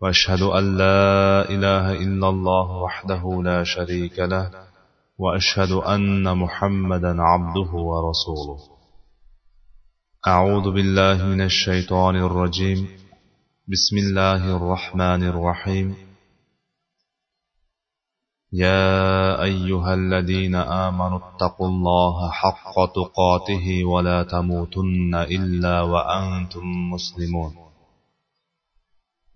وأشهد أن لا إله إلا الله وحده لا شريك له وأشهد أن محمدا عبده ورسوله. أعوذ بالله من الشيطان الرجيم. بسم الله الرحمن الرحيم. يا أيها الذين آمنوا اتقوا الله حق تقاته ولا تموتن إلا وأنتم مسلمون.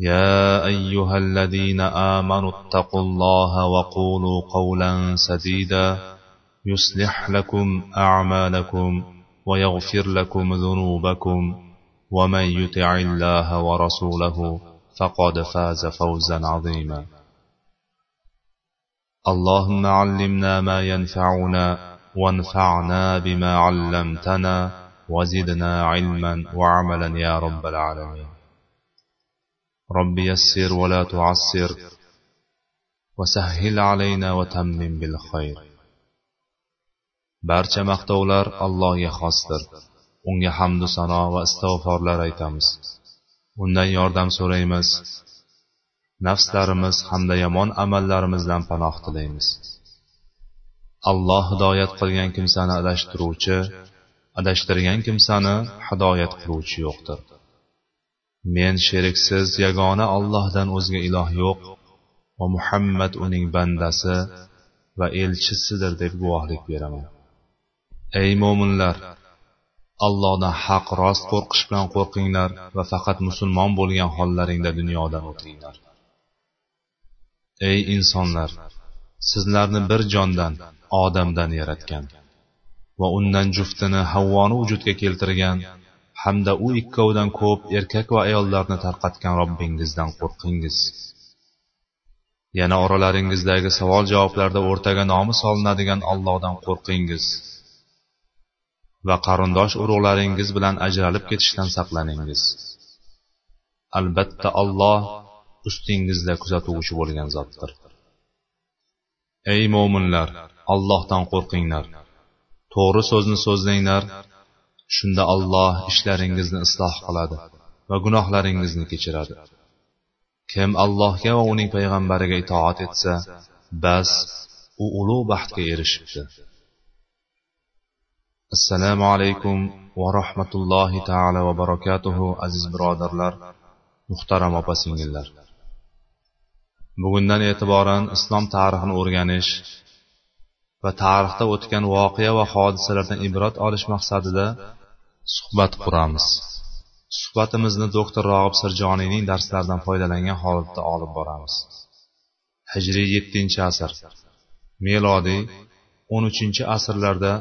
يا أيها الذين آمنوا اتقوا الله وقولوا قولا سديدا يصلح لكم أعمالكم ويغفر لكم ذنوبكم ومن يطع الله ورسوله فقد فاز فوزا عظيما. اللهم علمنا ما ينفعنا وانفعنا بما علمتنا وزدنا علما وعملا يا رب العالمين. رب يسر ولا تعسر وسهل علينا وتمم بالخير barcha maqtovlar allohga xosdir unga hamdu sano va istig'forlar aytamiz undan yordam so'raymiz nafslarimiz hamda yomon amallarimizdan panoh tilaymiz alloh hidoyat qilgan kimsani adashtiruvchi adashtirgan kimsani hidoyat qiluvchi yo'qdir Men sheriksiz yagona ollohdan o'zga iloh yo'q va muhammad uning bandasi va elchisidir deb guvohlik beraman. Ey mo'minlar allohdan haq rost qo'rqish bilan qo'rqinglar va faqat musulmon bo'lgan hollaringda dunyodan o'tinglar. Ey insonlar sizlarni bir jondan odamdan yaratgan va undan juftini havvoni vujudga keltirgan hamda u ikkovidan ko'p erkak va ayollarni tarqatgan robbingizdan qo'rqingiz. Yana oralaringizdagi savol javoblarda o'rtaga nomi solinadigan ollohdan qo'rqingiz. Va qarindosh urug'laringiz bilan ajralib ketishdan saqlaningiz. Albatta olloh ustingizda kuzatuvchi bo'lgan zotdir. Ey mo'minlar ollohdan qo'rqinglar. To'g'ri so'zni so'zlanglar shunda alloh ishlaringizni isloh qiladi va gunohlaringizni kechiradi. Kim allohga va uning payg'ambariga itoat etsa bas u ulug' baxtga erishibdi. Assalomu alaykum va rahmatullohi taala va barakatuhu aziz birodarlar muhtaram opa singillar bugundan e'tiboran islom tarixini o'rganish va tarixda o'tgan voqea va hodisalardan ibrat olish maqsadida suhbat quramiz. Suhbatimizni doktor rog'ib sirjoniyning darslaridan foydalangan holatda olib boramiz. Hijriy yettinchi asr. Melodiy o'n uchinchi asrlarda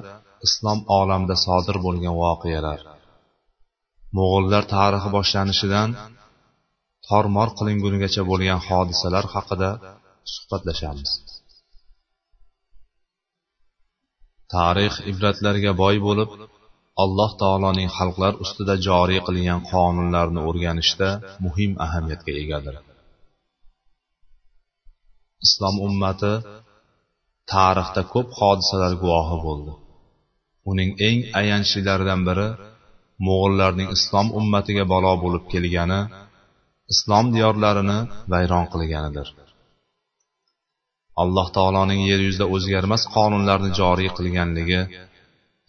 islom olamida sodir bo'lgan voqealar. Mo'g'ullar tarixi boshlanishidan tormor qilingunigacha bo'lgan hodisalar haqida suhbatlashamiz. Tarix ibratlarga boy bo'lib alloh taoloning xalqlar ustida joriy qilgan qonunlarni o'rganishda muhim ahamiyatga egadir. Islom ummati tarixda ko'p hodisalar guvohi bo'ldi. Uning eng ayanchlilaridan biri mo'g'illarning islom ummatiga balo bo'lib kelgani islom diyorlarini vayron qilganidir. Alloh taoloning yer yuzida o'zgarmas qonunlarni joriy qilganligi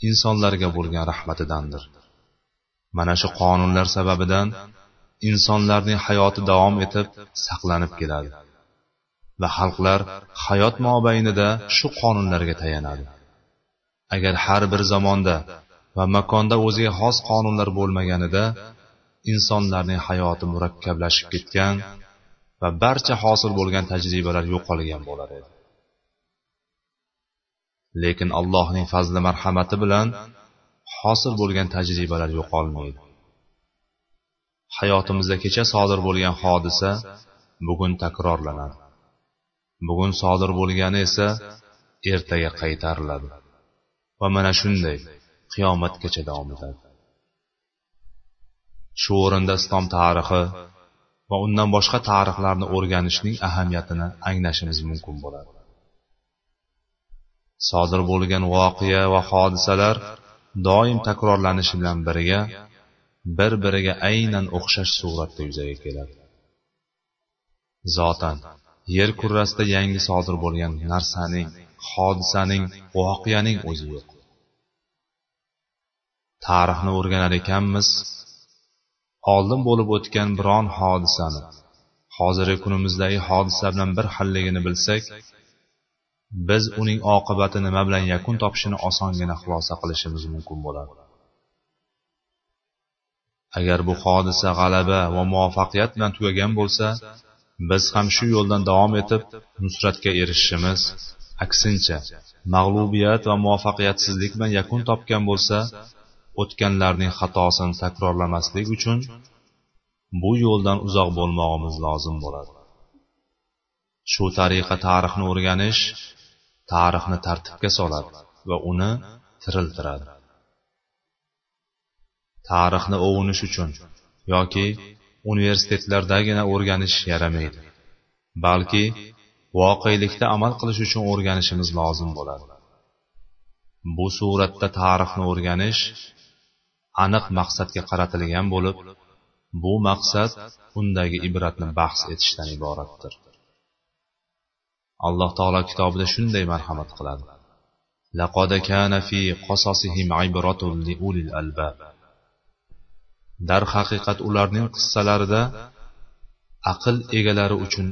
insonlarga bo'lgan rahmatidandir. Mana shu qonunlar sababidan insonlarning hayoti davom etib saqlanib keladi. Va xalqlar hayot mobaynida shu qonunlarga tayanadi. Agar har bir zamonda va makonda o'ziga xos qonunlar bo'lmaganida insonlarning hayoti murakkablashib ketgan va barcha hosil bo'lgan tajribalar yo'qolgan bo'lar edi. Lekin allohning fazli marhamati bilan hosil bo'lgan tajribalar yo'qolmaydi. Hayotimizda kecha sodir bo'lgan hodisa bugun takrorlanadi. Bugun sodir bo'lgani esa ertaga qaytariladi. Va mana shunday qiyomatgacha davom etadi. Shu o'rinda islom tarixi va undan boshqa tarixlarni o'rganishning ahamiyatini anglashimiz mumkin bo'ladi. Sodir bo'lgan voqea va hodisalar doim takrorlanishi bilan birga bir biriga aynan o'xshash suratda yuzaga keladi. Zotan yer kurrasida yangi sodir bo'lgan narsaning hodisaning voqeaning o'zi yo'q. Tarixni o'rganar ekanmiz oldin bo'lib o'tgan biron hodisani hozirgi kunimizdagi hodisa bilan bir xilligini bilsak biz uning oqibati nima bilan yakun topishini osongina xulosa qilishimiz mumkin bo'ladi. Agar bu hodisa g'alaba va muvaffaqiyat bilan tugagan bo'lsa biz ham shu yo'ldan davom etib nusratga erishishimiz aksincha mag'lubiyat va muvaffaqiyatsizlik bilan yakun topgan bo'lsa o'tganlarning xatosini takrorlamaslik uchun bu yo'ldan uzoq bo'lmog'imiz lozim bo'ladi. Shu tariqa tarixni o'rganish tarixni tartibga soladi va uni tiriltiradi. Tarixni o'g'inish uchun yoki universitetlardagina o'rganish yaramaydi balki voqelikda amal qilish uchun o'rganishimiz lozim bo'ladi. Bu suratda tarixni o'rganish aniq maqsadga qaratilgan bo'lib bu maqsad undagi ibratni bahs etishdan iboratdir. Alloh taolo kitobida shunday marhamat qiladi. Laqad kana fi qasasihim ibratun li ulil darhaqiqat ularning qissalarida aql egalari uchun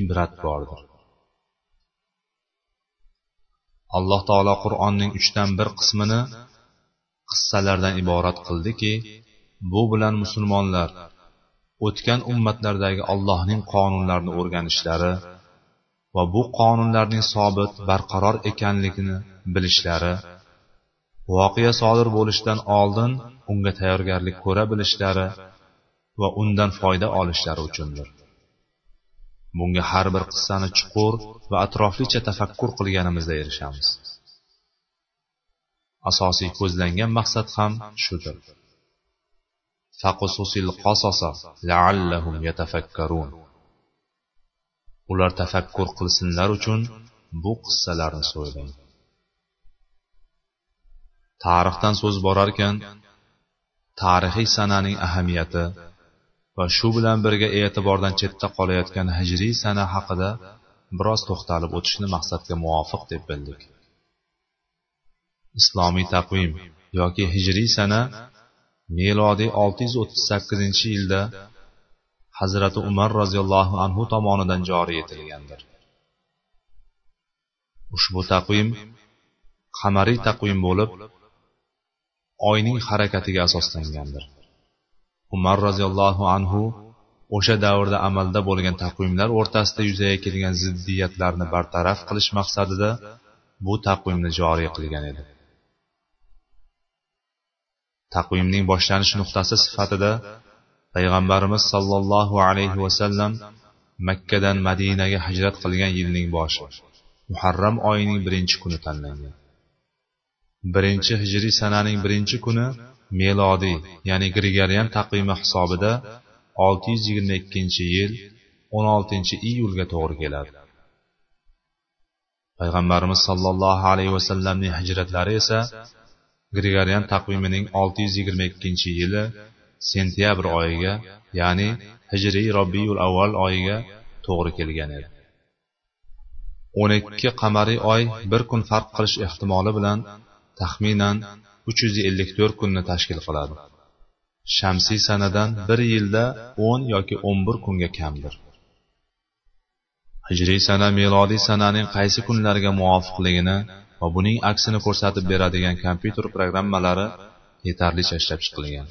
ibrat bordir. Alloh taolo qur'onning uchdan bir qismini qissalardan iborat qildiki bu bilan musulmonlar o'tgan ummatlardagi allohning qonunlarini o'rganishlari va bu qonunlarning sobit barqaror ekanligini bilishlari voqea sodir bo'lishidan oldin unga tayyorgarlik ko'ra bilishlari va undan foyda olishlari uchundir. Bunga har bir qissani chuqur va atroflicha tafakkur qilganimizda erishamiz. Asosiy ko'zlangan maqsad ham shudir. فقصص القصص la'allahum yatafakkarun. Ular tafakkur qilsinlar uchun bu qissalarni so'ylang. Tarixdan so'z borarkan tarixiy sananing ahamiyati va shu bilan birga e'tibordan chetda qolayotgan hijriy sana haqida biroz to'xtalib o'tishni maqsadga muvofiq deb bildik. Islomiy taqvim yoki hijriy sana milodiy 638 yilda hazrati umar roziyallohu anhu tomonidan joriy etilgandir. Ushbu taqvim qamariy taqvim bo'lib oyning harakatiga asoslangandir. Umar roziyallohu anhu o'sha davrda amalda bo'lgan taqvimlar o'rtasida yuzaga kelgan ziddiyatlarni bartaraf qilish maqsadida bu taqvimni joriy qilgan edi. Taqvimning boshlanish nuqtasi sifatida payg'ambarimiz sollallohu alayhi vasallam makkadan madinaga hijrat qilgan yilning boshi muharram oyining birinchi kuni tanlangan. Birinchi hijriy sananing birinchi kuni melodiy ya'ni grigorian taqvimi hisobida 622 yil 16 iyulga to'g'ri keladi. Payg'ambarimiz sollallohu alayhi vasallamning hijratlari esa grigorian taqvimining 622 yili sentyabr oyiga ya'ni hijriy robbiyul avval oyiga to'g'ri kelgan edi. 12 qamariy oy bir kun farq qilish ehtimoli bilan taxminan 354 kunni tashkil qiladi. Shamsiy sanadan bir yilda 10 yoki 11 kunga kamdir. Hijriy sana melodiy sananing qaysi kunlariga muvofiqligini va buning aksini ko'rsatib beradigan kompyuter programmalari yetarlicha ishlab chiqilgan.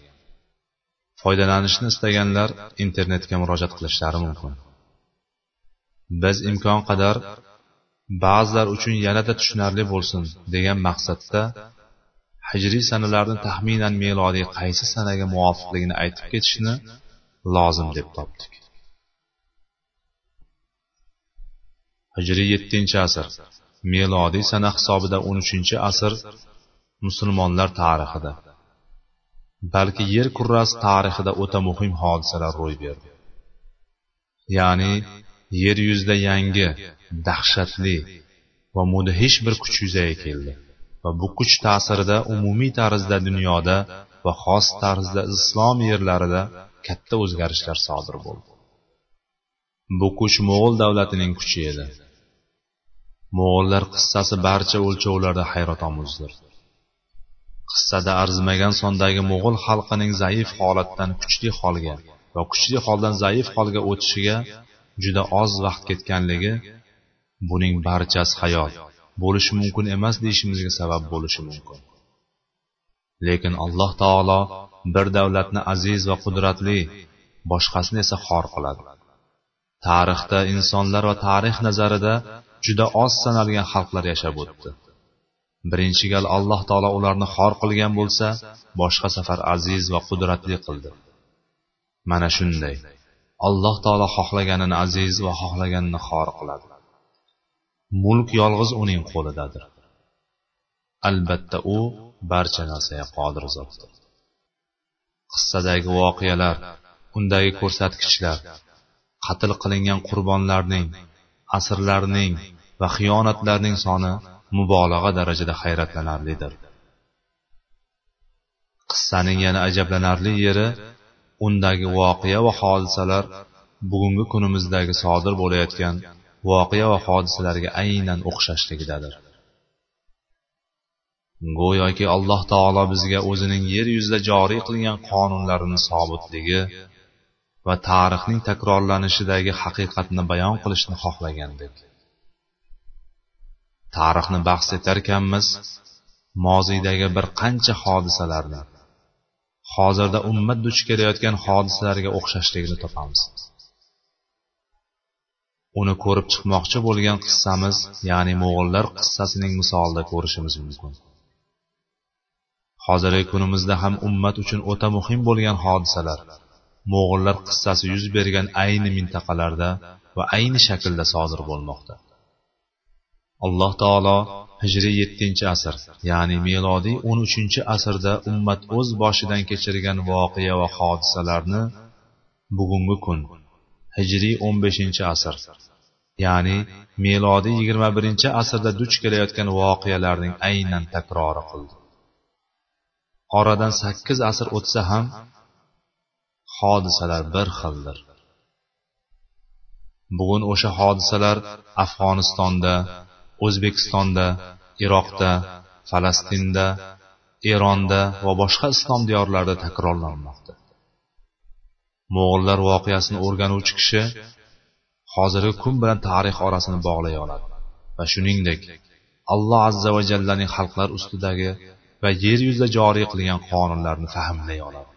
Foydalanishni istaganlar internetga murojaat qilishlari mumkin. Biz imkon qadar ba'zilar uchun yanada tushunarli bo'lsin degan maqsadda hijriy sanalarni taxminan melodiy qaysi sanaga muvofiqligini aytib ketishni lozim deb topdik. Hijriy yettinchi asr melodiy sana hisobida o'n uchinchi asr musulmonlar tarixida. Balki yer kurrasi tarixida o'ta muhim hodisalar ro'y berdi. Ya'ni yer yuzida yangi dahshatli va mudhish bir kuch yuzaga keldi va bu kuch ta'sirida umumiy tarzda dunyoda va xos tarzda islom yerlarida katta o'zgarishlar sodir bo'ldi. Bu kuch mo'g'ul davlatining kuchi edi. Mo'g'ullar qissasi barcha o'lchovlarda hayratomuzdir. Qissada arzimagan sondagi mo'g'ul xalqining zaif holatdan kuchli holga va kuchli holdan zaif holga o'tishiga juda oz vaqt ketganligi buning barchasi hayot. Bo'lishi mumkin emas deyishimizga sabab bo'lishi mumkin. Lekin alloh taolo bir davlatni aziz va qudratli boshqasini esa xor qiladi. Tarixda insonlar va tarix nazarida juda oz sanalgan xalqlar yashab o'tdi. Birinchi gal alloh taolo ularni xor qilgan bo'lsa boshqa safar aziz va qudratli qildi. Mana shunday alloh taolo xohlaganini aziz va xohlaganini xor qiladi. Mulk yolg'iz uning qo'lidadir. Albatta u barcha narsaga qodir zotdir qissadagi voqealar undagi ko'rsatkichlar qatl qilingan qurbonlarning asrlarning va xiyonatlarning soni mubolag'a darajada hayratlanarlidir. Qissaning yana ajablanarli yeri undagi voqea va hodisalar bugungi kunimizdagi sodir bo'layotgan voqea va hodisalarga aynan o'xshashligidadir. Go'yoki alloh taolo bizga o'zining yer yuzida joriy qilgan qonunlarini sobitligi va tarixning takrorlanishidagi haqiqatni bayon qilishni xohlagandek tarixni bahs etarkanmiz moziydagi bir qancha hodisalarni. Hozirda ummat duch kelayotgan hodisalarga o'xshashligini topamiz. Uni ko'rib chiqmoqchi bo'lgan qissamiz ya'ni mo'g'illar qissasining misolida ko'rishimiz mumkin. Hozirgi kunimizda ham ummat uchun o'ta muhim bo'lgan hodisalar. Mo'g'illar qissasi yuz bergan ayni mintaqalarda va ayni shaklda sodir bo'lmoqda. Alloh taolo hijriy yettinchi asr ya'ni melodiy o'n uchinchi asrda ummat o'z boshidan kechirgan voqea va hodisalarni bugungi kun hijriy o'n beshinchi asr ya'ni melodiy yigirma birinchi asrda duch kelayotgan voqealarning aynan takrori qildi. Oradan sakkiz asr o'tsa ham hodisalar bir xildir. Bugun o'sha hodisalar afg'onistonda o'zbekistonda iroqda falastinda eronda va boshqa islom diyorlarida takrorlanmoqda. Mo'g'illar voqeasini o'rganuvchi kishi hozirgi kun bilan tarix orasini bog'lay oladi. Va shuningdek alloh azza va jallaning xalqlar ustidagi va yer yuzida joriy qilgan qonunlarni fahmlay oladi.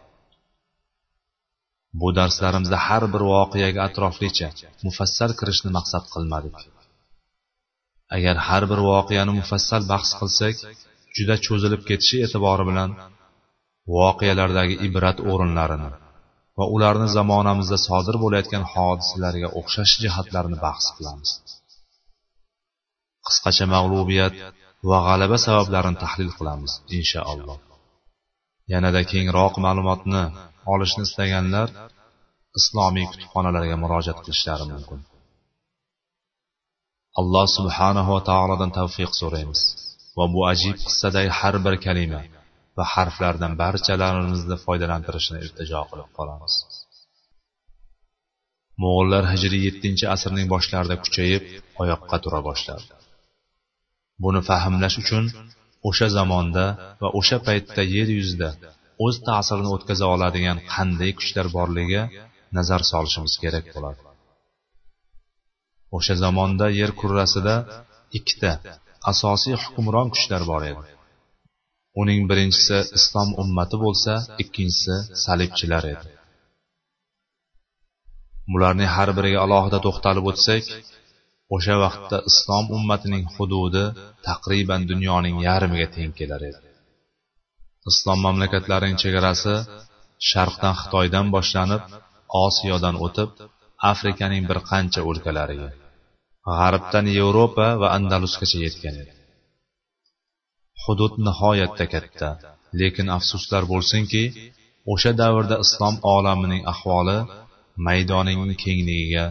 Bu darslarimizda har bir voqeaga atroflicha mufassal kirishni maqsad qilmadik. Agar har bir voqeani mufassal bahs qilsak juda cho'zilib ketishi e'tibori bilan voqealardagi ibrat o'rinlarini va ularni zamonamizda sodir bo'layotgan hodisalarga o'xshash jihatlarini bahs qilamiz. Qisqacha mag'lubiyat va g'alaba sabablarini tahlil qilamiz inshaalloh. Yanada kengroq ma'lumotni olishni istaganlar islomiy kutubxonalarga murojaat qilishlari mumkin. Alloh subhanahu va taolodan tavfiq so'raymiz. Va bu ajib qissadagi har bir kalima va harflardan barchalarimizni foydalantirishni iltijo qilib qolamiz. Mo'g'ullar hijriy yettinchi asrning boshlarida kuchayib oyoqqa tura boshladi. Buni fahmlash uchun o'sha zamonda va o'sha paytda yer yuzida o'z ta'sirini o'tkaza oladigan qanday kuchlar borligiga nazar solishimiz kerak bo'ladi. O'sha zamonda yer kurrasida ikkita asosiy hukmron kuchlar bor edi. Uning birinchisi islom ummati bo'lsa ikkinchisi salibchilar edi. Bularning har biriga alohida to'xtalib o'tsak o'sha vaqtda islom ummatining hududi taqriban dunyoning yarmiga teng kelar edi. Islom mamlakatlarining chegarasi sharqdan xitoydan boshlanib osiyodan o'tib afrikaning bir qancha o'lkalariga g'arbdan yevropa va andalusgacha yetgan edi. Hudud nihoyatda katta lekin afsuslar bo'lsinki o'sha davrda islom olamining ahvoli maydonining kengligiga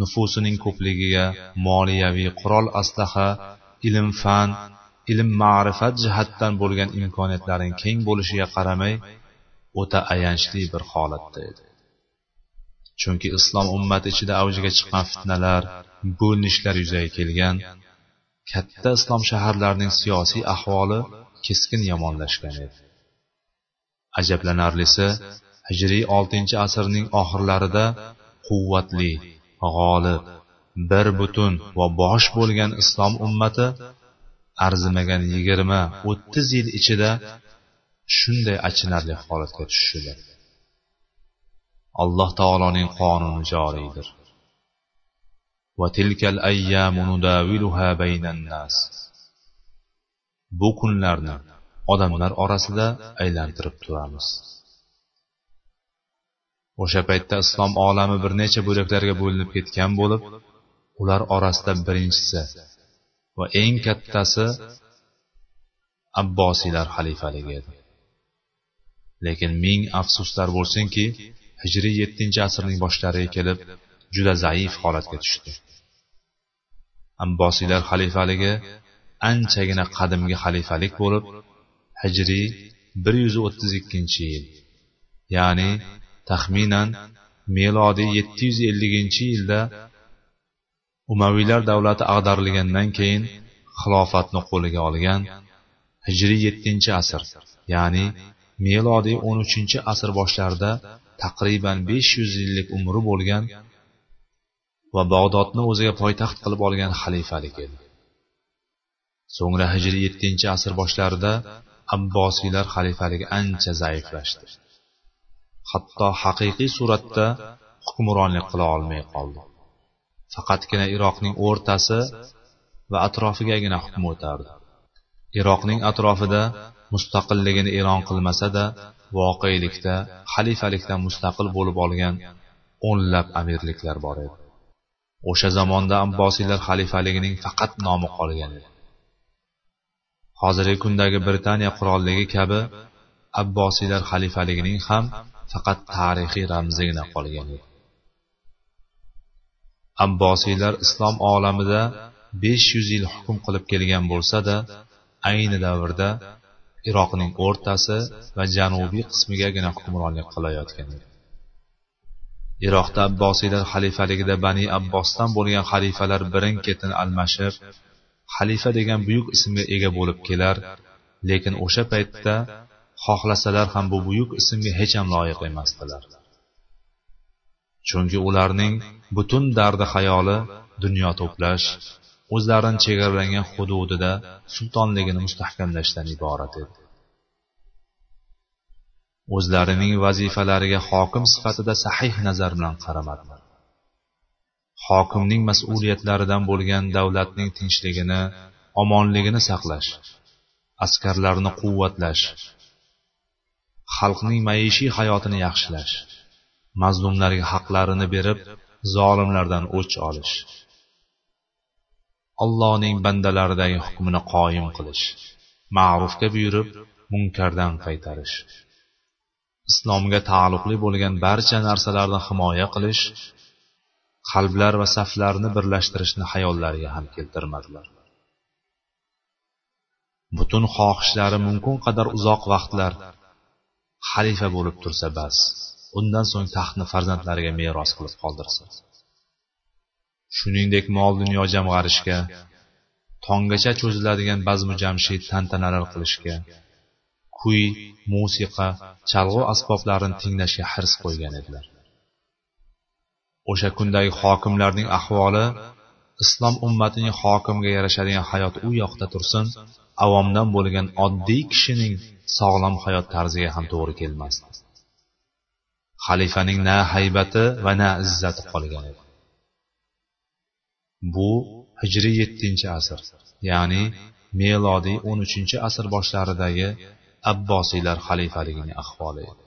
nufusining ko'pligiga moliyaviy qurol aslaha ilm fan ilm ma'rifat jihatdan bo'lgan imkoniyatlarning keng bo'lishiga qaramay o'ta ayanchli bir holatda edi. Chunki islom ummati ichida avjiga chiqqan fitnalar bo'linishlar yuzaga kelgan katta islom shaharlarining siyosiy ahvoli keskin yomonlashgan edi. Ajablanarlisi hijriy oltinchi asrning oxirlarida quvvatli g'olib bir butun va bosh bo'lgan islom ummati arzimagan yigirma o'ttiz yil ichida shunday achinarli holatga tushishidi alloh taoloning qonuni joriydir bu kunlarni odamlar orasida aylantirib turamiz. O'sha paytda islom olami bir necha bo'laklarga bo'linib ketgan bo'lib ular orasida birinchisi va eng kattasi abbosiylar xalifaligi edi. Lekin ming afsuslar bo'lsinki hijriy yettinchi asrning boshlariga kelib juda zaif holatga tushdi. Abbosiylar xalifaligi anchagina qadimgi xalifalik bo'lib hijriy bir yuz o'ttiz ikkinchi yil ya'ni taxminan melodiy yetti yuz elliginchi yilda umaviylar davlati ag'darilgandan keyin xilofatni qo'liga olgan hijriy yettinchi asr ya'ni melodiy o'n uchinchi asr boshlarida taqriban besh yuz yillik umri bo'lgan va bag'dodni o'ziga poytaxt qilib olgan xalifalik edi. So'ngra hijriy yettinchi asr boshlarida abbosiylar xalifaligi ancha zaiflashdi. Hatto haqiqiy suratda hukmronlik qila olmay qoldi. Faqatgina iroqning o'rtasi va atrofigagina hukm o'tardi. Iroqning atrofida mustaqilligini e'lon qilmasa-da voqelikda xalifalikdan mustaqil bo'lib olgan o'nlab amirliklar bor edi. O'sha zamonda abbosiylar xalifaligining faqat nomi qolgan edi. Hozirgi kundagi britaniya qirolligi kabi abbosiylar xalifaligining ham faqat tarixiy ramzigina qolgan edi. Abbosiylar islom olamida besh yuz yil hukm qilib kelgan bo'lsa da ayni davrda iroqning o'rtasi va janubiy qismigagina hukmronlik qilayotgan edi. Iroqda abbosiylar xalifaligida bani abbosdan bo'lgan xalifalar birin ketin almashib xalifa degan buyuk ismga ega bo'lib kelar lekin o'sha paytda xohlasalar ham bu buyuk ismga hech ham loyiq emasdilar. Chunki ularning butun dardi xayoli dunyo to'plash o'zlarini chegaralangan hududida sultonligini mustahkamlashdan iborat edi. O'zlarining vazifalariga hokim sifatida sahih nazar bilan qaramadilar hokimning mas'uliyatlaridan bo'lgan davlatning tinchligini omonligini saqlash askarlarni quvvatlash xalqning maishiy hayotini yaxshilash mazlumlarga haqlarini berib zolimlardan o'ch olish allohning bandalaridagi hukmini qoyim qilish ma'rufga buyurib munkardan qaytarish. Islomga taalluqli bo'lgan barcha narsalarni himoya qilish qalblar va saflarni birlashtirishni hayollariga ham keltirmadilar. Butun xohishlari mumkin qadar uzoq vaqtlar xalifa bo'lib tursa bas undan so'ng taxtni farzandlariga meros qilib qoldirsa. Shuningdek mol dunyo jamg'arishga tonggacha cho'ziladigan bazmu jamshid tantanalar qilishga kuy musiqa chalg'u asboblarini tinglashga hirs qo'ygan edilar. O'sha kundagi hokimlarning ahvoli islom ummatining hokimga yarashadigan hayot u yoqda tursin avomdan bo'lgan oddiy kishining sog'lom hayot tarziga ham to'g'ri kelmasdi. Xalifaning na haybati va na izzati qolgan edi. Bu hijriy yettinchi asr ya'ni melodiy o'n uchinchi asr boshlaridagi abbosiylar xalifaligining ahvoli. Edi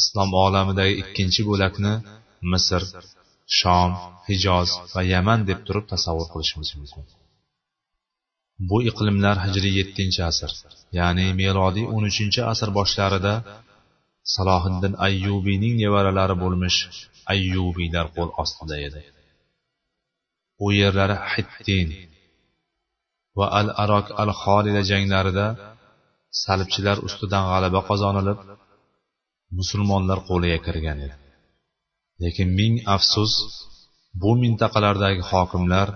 islom olamidagi ikkinchi bo'lakni misr shom hijoz va yaman deb turib tasavvur qilishimiz mumkin. Bu iqlimlar hijriy yettinchi asr ya'ni melodiy o'n uchinchi asr boshlarida salohiddin ayyubiyning nevaralari bo'lmish ayyubiylar qo'l ostida edi. U yerlari hittin va al arok al xolida janglarida salibchilar ustidan g'alaba qozonilib musulmonlar qo'liga kirgan edi. Lekin ming afsus bu mintaqalardagi hokimlar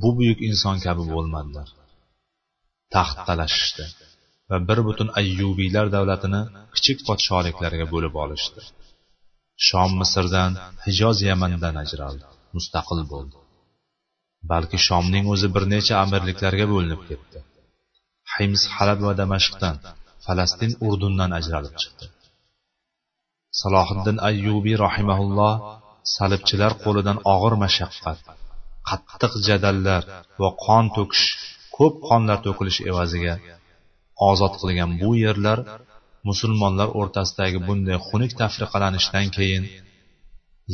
bu buyuk inson kabi bo'lmadilar. Taxt talashishdi va bir butun ayyubiylar davlatini kichik podsholiklarga bo'lib olishdi. Shom misrdan hijoz yamandan ajraldi mustaqil bo'ldi. Balki shomning o'zi bir necha amirliklarga bo'linib ketdi. Hims halab va damashqdan falastin urdundan ajralib chiqdi. Salohiddin ayyubiy rahimaulloh salibchilar qo'lidan og'ir mashaqqat qattiq jadallar va qon to'kish ko'p qonlar to'kilishi evaziga ozod qilgan bu yerlar musulmonlar o'rtasidagi bunday xunuk tafriqalanishdan keyin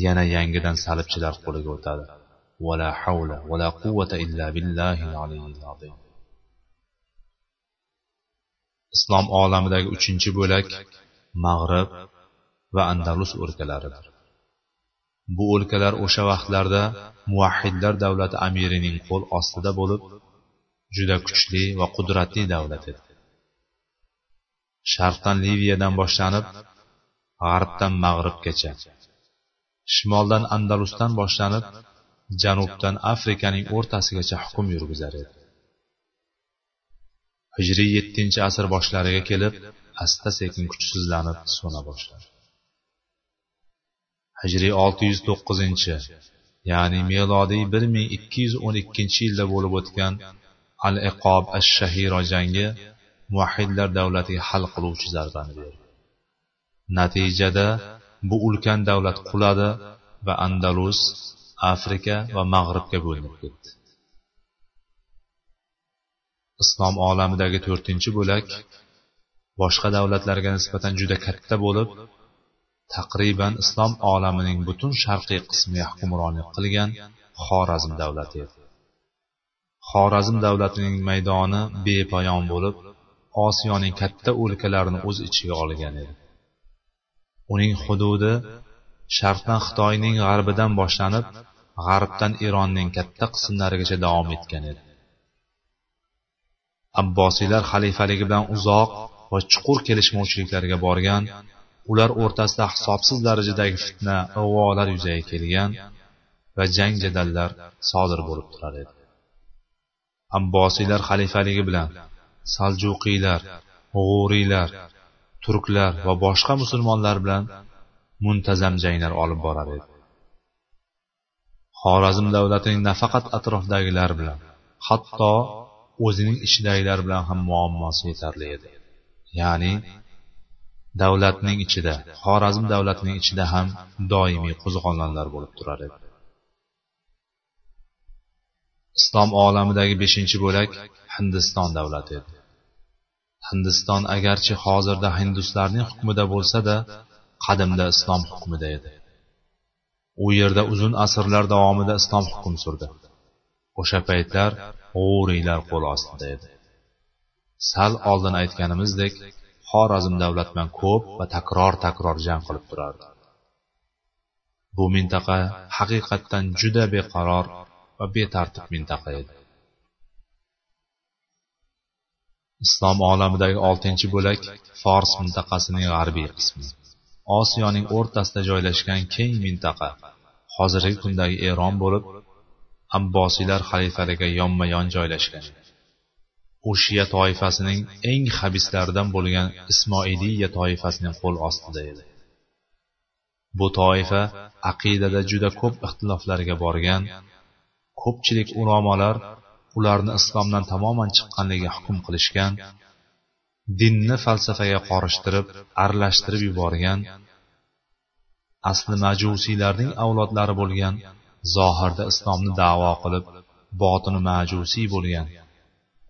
yana yangidan salibchilar qo'liga o'tadi. ولا حول ولا قوة إلا بالله العلي العظيم. Islom olamidagi uchinchi bo'lak mag'rib va andalus o'lkalaridir bu o'lkalar o'sha vaqtlarda muvahhidlar davlati amirining qo'l ostida bo'lib juda kuchli va qudratli davlat edi. Sharqdan liviyadan boshlanib g'arbdan mag'ribgacha shimoldan andalusdan boshlanib janubdan afrikaning o'rtasigacha hukm yurgizar edi. Hijriy yettinchi asr boshlariga kelib asta sekin kuchsizlanib so'na boshladi. Hijriy olti yuz to'qqizinchi ya'ni melodiy bir ming ikki yuz o'n ikkinchi yilda bo'lib o'tgan al iqob ash shahiro jangi muvahhidlar davlatiga hal qiluvchi zarbani berdi. Natijada bu ulkan davlat quladi va andalus afrika va mag'ribga bo'linib ketdi. Islom olamidagi to'rtinchi bo'lak boshqa davlatlarga nisbatan juda katta bo'lib taqriban islom olamining butun sharqiy qismiga hukmronlik qilgan xorazm davlati edi. Xorazm davlatining maydoni bepoyon bo'lib osiyoning katta o'lkalarini o'z ichiga olgan edi. Uning hududi sharqdan xitoyning g'arbidan boshlanib g'arbdan eronning katta qismlarigacha davom etgan edi. Abbosiylar xalifaligi bilan uzoq va chuqur kelishmovchiliklarga borgan ular o'rtasida hisobsiz darajadagi fitna ig'volar yuzaga kelgan va jang jadallar sodir bo'lib turar edi. Abbosiylar xalifaligi bilan saljuqiylar g'uriylar turklar va boshqa musulmonlar bilan muntazam janglar olib borar edi. Xorazm davlatining nafaqat atrofdagilar bilan hatto o'zining ichidagilar bilan ham muammosi yetarli edi. Ya'ni davlatning ichida xorazm davlatining ichida ham doimiy qo'zg'olonlar bo'lib turar edi. Islom olamidagi beshinchi bo'lak hindiston davlati edi. Hindiston agarchi hozirda hinduslarning hukmida bo'lsa-da qadimda islom hukmida edi. U yerda uzun asrlar davomida islom hukm surdi. O'sha paytlar g'uriylar qo'l ostida edi. Sal oldin aytganimizdek xorazm davlatman ko'p va takror takror jang qilib turardi. Bu mintaqa haqiqatdan juda beqaror va betartib mintaqa edi. Islom olamidagi oltinchi bo'lak fors mintaqasining g'arbiy qismi. Osiyoning o'rtasida joylashgan keng mintaqa hozirgi kundagi eron bo'lib abbosiylar xalifaligiga yonma yon joylashgan. U toifasining eng habislaridan bo'lgan ismoiliya toifasining qo'l ostida edi. Bu toifa aqidada juda ko'p ixtiloflarga borgan ko'pchilik ulamolar ularni islomdan tamoman chiqqanligiga hukm qilishgan dinni falsafaga qorishtirib aralashtirib yuborgan asli majusiylarning avlodlari bo'lgan zohirda islomni davo qilib botini majusiy bo'lgan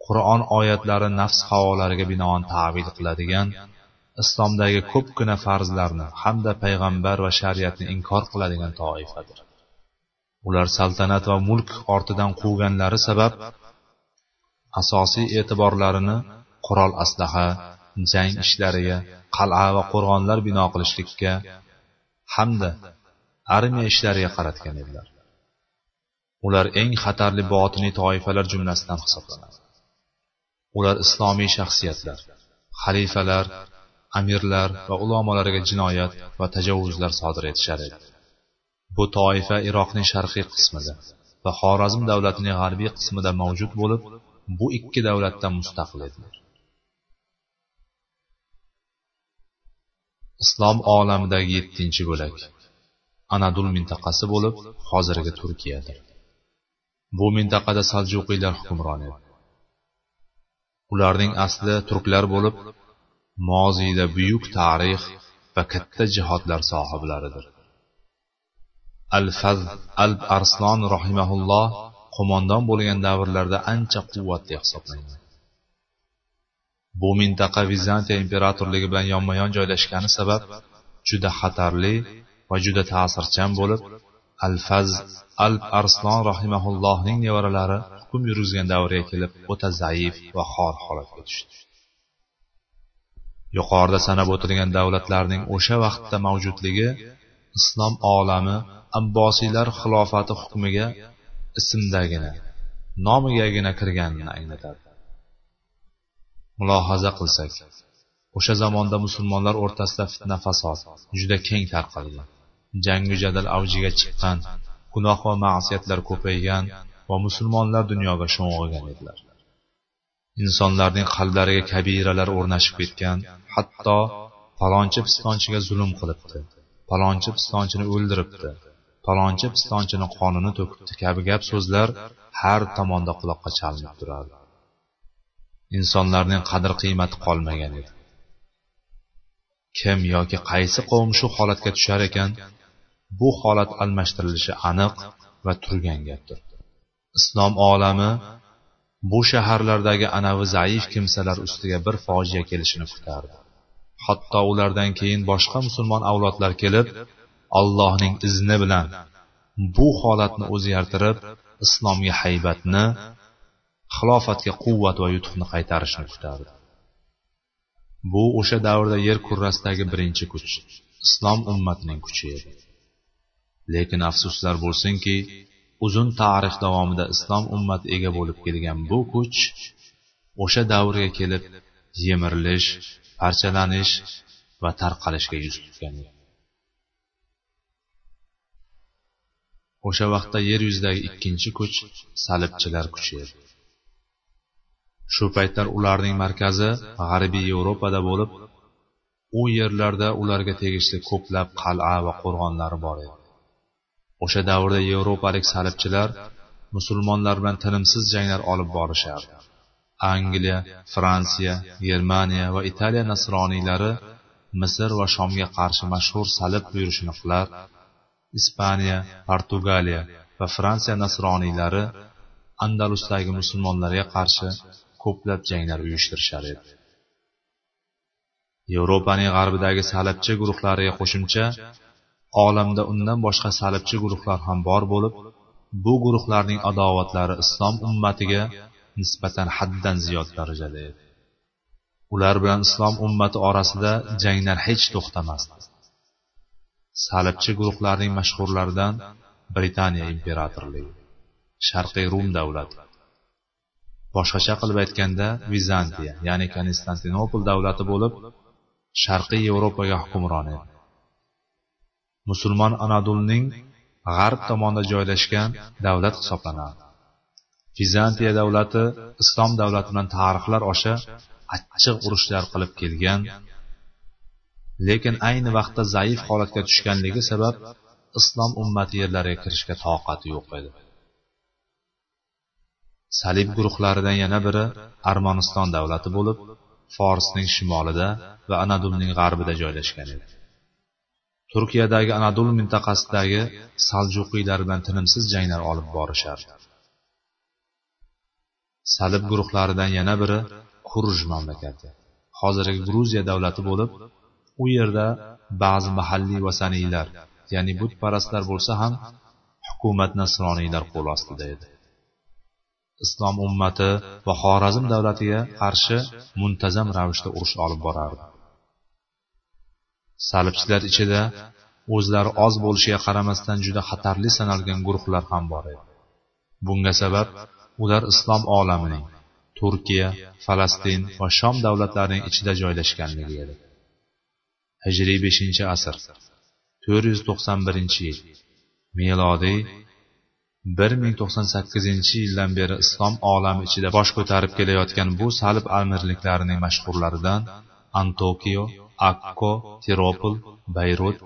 qur'on oyatlari nafs havolariga binoan tavil qiladigan islomdagi ko'pgina farzlarni hamda payg'ambar va shariatni inkor qiladigan toifadir. Ular saltanat va mulk ortidan quvganlari sabab asosiy e'tiborlarini qurol aslaha jang ishlariga qal'a va qo'rg'onlar bino qilishlikka hamda armiya ishlariga qaratgan edilar. Ular eng xatarli botiniy toifalar jumlasidan hisoblanadi. Ular islomiy shaxsiyatlar xalifalar amirlar va ulamolarga jinoyat va tajovuzlar sodir etishar edi. Bu toifa iroqning sharqiy qismida va xorazm davlatining g'arbiy qismida mavjud bo'lib bu ikki davlatdan mustaqil edilar. Islom olamidagi yettinchi bo'lak. Anadul mintaqasi bo'lib hozirgi turkiyadir bu mintaqada saljuqiylar hukmron edi. Ularning asli turklar bo'lib moziyda buyuk tarix va katta jihodlar sohiblaridir. Al faz alb arslon rahimaulloh qo'mondon bo'lgan davrlarda ancha quvvatli hisoblangan. Bu mintaqa vizantiya imperatorligi bilan yonma yon joylashgani sabab juda xatarli va juda ta'sirchan bo'lib al faz al arslon rahimaullohning nevaralari hukm yurgizgan davrga kelib o'ta zaif va xor holatga tushdi. Yuqorida sanab o'tilgan davlatlarning o'sha vaqtda mavjudligi islom olami abbosiylar xilofati hukmiga ismdagina nomigagina kirganini anglatadi mulohaza qilsak o'sha zamonda musulmonlar o'rtasida fitna fasod juda keng tarqalgan jangu jadal avjiga chiqqan gunoh va ma'siyatlar ko'paygan va musulmonlar dunyoga sho'ng'igan edilar. Insonlarning qalblariga kabiralar o'rnashib ketgan hatto palonchi pistonchiga zulm qilibdi palonchi pistonchini o'ldiribdi palonchi pistonchini qonini to'kibdi. Kabi gap so'zlar har tomonda quloqqa chalinib turardi. Insonlarning qadr qiymati qolmagan edi. Kim yoki qaysi qavm shu holatga tushar ekan bu holat almashtirilishi aniq va turgan gapdir. Islom olami bu shaharlardagi anavi zaif kimsalar ustiga bir fojia kelishini kutardi. Hatto ulardan keyin boshqa musulmon avlodlar kelib allohning izni bilan bu holatni o'zgartirib islomga haybatni xilofatga quvvat va yutuqni qaytarishni kutardi bu o'sha davrda yer kurrasidagi birinchi kuch islom ummatining kuchi edi. Lekin afsuslar bo'lsinki uzun tarix davomida islom ummati ega bo'lib kelgan bu kuch o'sha davrga kelib yemirilish parchalanish va tarqalishga yuz tutgan o'sha vaqtda yer yuzidagi ikkinchi kuch salibchilar kuchi edi. Shu paytlar ularning markazi g'arbiy yevropada bo'lib u yerlarda ularga tegishli ko'plab qal'a va qo'rg'onlar bor edi. O'sha davrda yevropalik salibchilar musulmonlar bilan tinimsiz janglar olib borishardi. Angliya fransiya germaniya va italiya nasroniylari misr va shomga qarshi mashhur salib buyurishini qilar ispaniya portugaliya va fransiya nasroniylari andalusdagi musulmonlarga qarshi ko'plab janglar uyushtirishar edi. Yevropaning g'arbidagi salibchi guruhlariga qo'shimcha olamda undan boshqa salibchi guruhlar ham bor bo'lib bu guruhlarning adovatlari islom ummatiga nisbatan haddan ziyod darajada edi. Ular bilan islom ummati orasida janglar hech to'xtamasdi. Salibchi guruhlarning mashhurlaridan britaniya imperatorligi sharqiy rum davlati boshqacha qilib aytganda vizantiya ya'ni konstantinopol davlati bo'lib sharqiy yevropaga hukmron edi. Musulmon anadulning g'arb tomonida joylashgan davlat hisoblanadi. Vizantiya davlati islom davlati bilan tarixlar osha achchiq urushlar qilib kelgan lekin ayni vaqtda zaif holatga tushganligi sabab islom ummati yerlariga kirishga toqati yo'q edi. Salib guruhlaridan yana biri armaniston davlati bo'lib forsning shimolida va anadulning g'arbida joylashgan edi. Turkiyadagi anadul mintaqasidagi saljuqiylar bilan tinimsiz janglar olib borishardi. Salib guruhlaridan yana biri kurj mamlakati. Hozirgi gruziya davlati bo'lib u yerda ba'zi mahalliy vasaniylar ya'ni butparastlar bo'lsa ham hukumat nasroniylar qo'l ostida edi. Islom ummati va xorazm davlatiga qarshi muntazam ravishda urush olib borardi. Salibchilar ichida o'zlari oz bo'lishiga qaramasdan juda xatarli sanalgan guruhlar ham bor edi. Bunga sabab ular islom olamining turkiya falastin va shom davlatlarining ichida joylashganligi edi. Hijriy beshinchi asr to'rt yuz to'qson birinchi yil milodiy bir ming to'qson sakkizinchi yildan beri islom olami ichida bosh ko'tarib kelayotgan bu salib amirliklarining mashhurlaridan antokiyo akko tiropol bayrut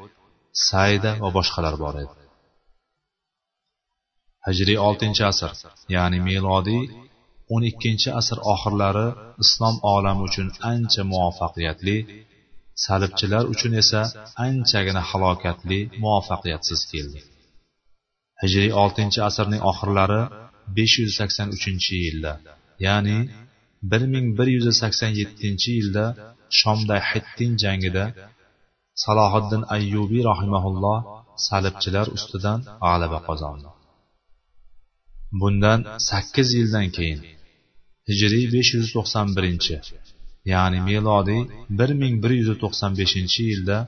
sayda va boshqalar bor edi. Hijriy oltinchi asr ya'ni milodiy o'n ikkinchi asr oxirlari islom olami uchun ancha muvaffaqiyatli salibchilar uchun esa anchagina halokatli muvaffaqiyatsiz keldi. Hijriy oltinchi asrning oxirlari besh yuz sakson uchinchi yilda ya'ni bir ming bir yuz sakson yettinchi yilda shomda hittin jangida salohiddin ayyubiy rahimaulloh salibchilar ustidan g'alaba qozondi. Bundan sakkiz yildan keyin hijriy besh yuz to'qson birinchi ya'ni milodiy bir ming bir yuz to'qson beshinchi yilda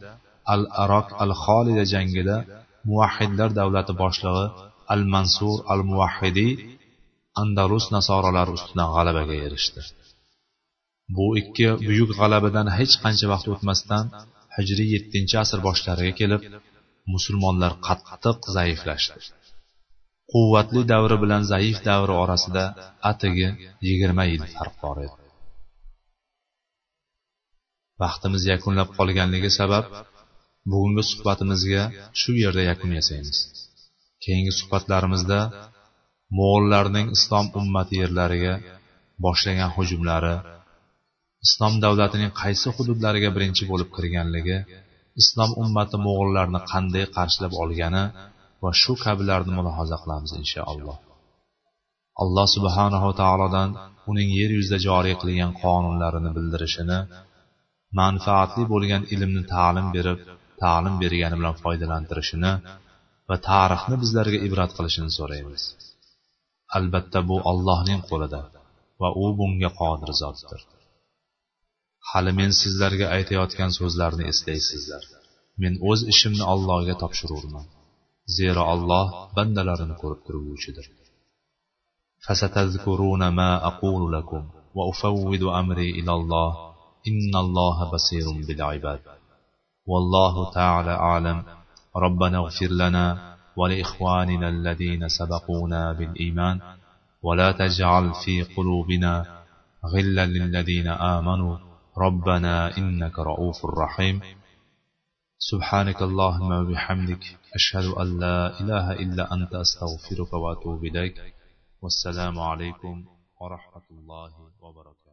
al arok al xolida jangida muvahhidlar davlati boshlig'i al mansur al muvahhidiy andalus nasoralari ustidan g'alabaga erishdi. Bu ikki buyuk g'alabadan hech qancha vaqt o'tmasdan hijriy yettinchi asr boshlariga kelib musulmonlar qattiq zaiflashdi. Quvvatli davri bilan zaif davri orasida atigi yigirma yil farq bor edi. Vaqtimiz yakunlab qolganligi sabab bugungi suhbatimizga shu yerda yakun yasaymiz keyingi suhbatlarimizda mo'g'ullarning islom ummati yerlariga boshlagan hujumlari islom davlatining qaysi hududlariga birinchi bo'lib kirganligi islom ummati mo'g'ullarni qanday qarshilab olgani va shu kabilarni mulohaza qilamiz inshaalloh. Alloh subhanahu taolodan uning yer yuzida joriy qilgan qonunlarini bildirishini manfaatli bo'lgan ilmni ta'lim berib ta'lim bergani bilan foydalantirishini va tarixni bizlarga ibrat qilishini so'raymiz albatta bu ollohning qo'lida va u bunga qodir zotdir hali men sizlarga aytayotgan so'zlarni eslaysizlar men o'z ishimni allohga topshirurman zero alloh bandalarini ko'rib turguvchidir فستذكرون ما أقول لكم وأفوض أمري إلى الله إن الله بصير بالعباد والله تعالى أعلم. ربنا اغفر لنا ولإخواننا الذين سبقونا بالإيمان ولا تجعل في قلوبنا غلا للذين آمنوا. ربنا إنك رؤوف رحيم. سبحانك اللهم وبحمدك أشهد أن لا إله إلا أنت أستغفرك وأتوب إليك. والسلام عليكم ورحمة الله وبركاته.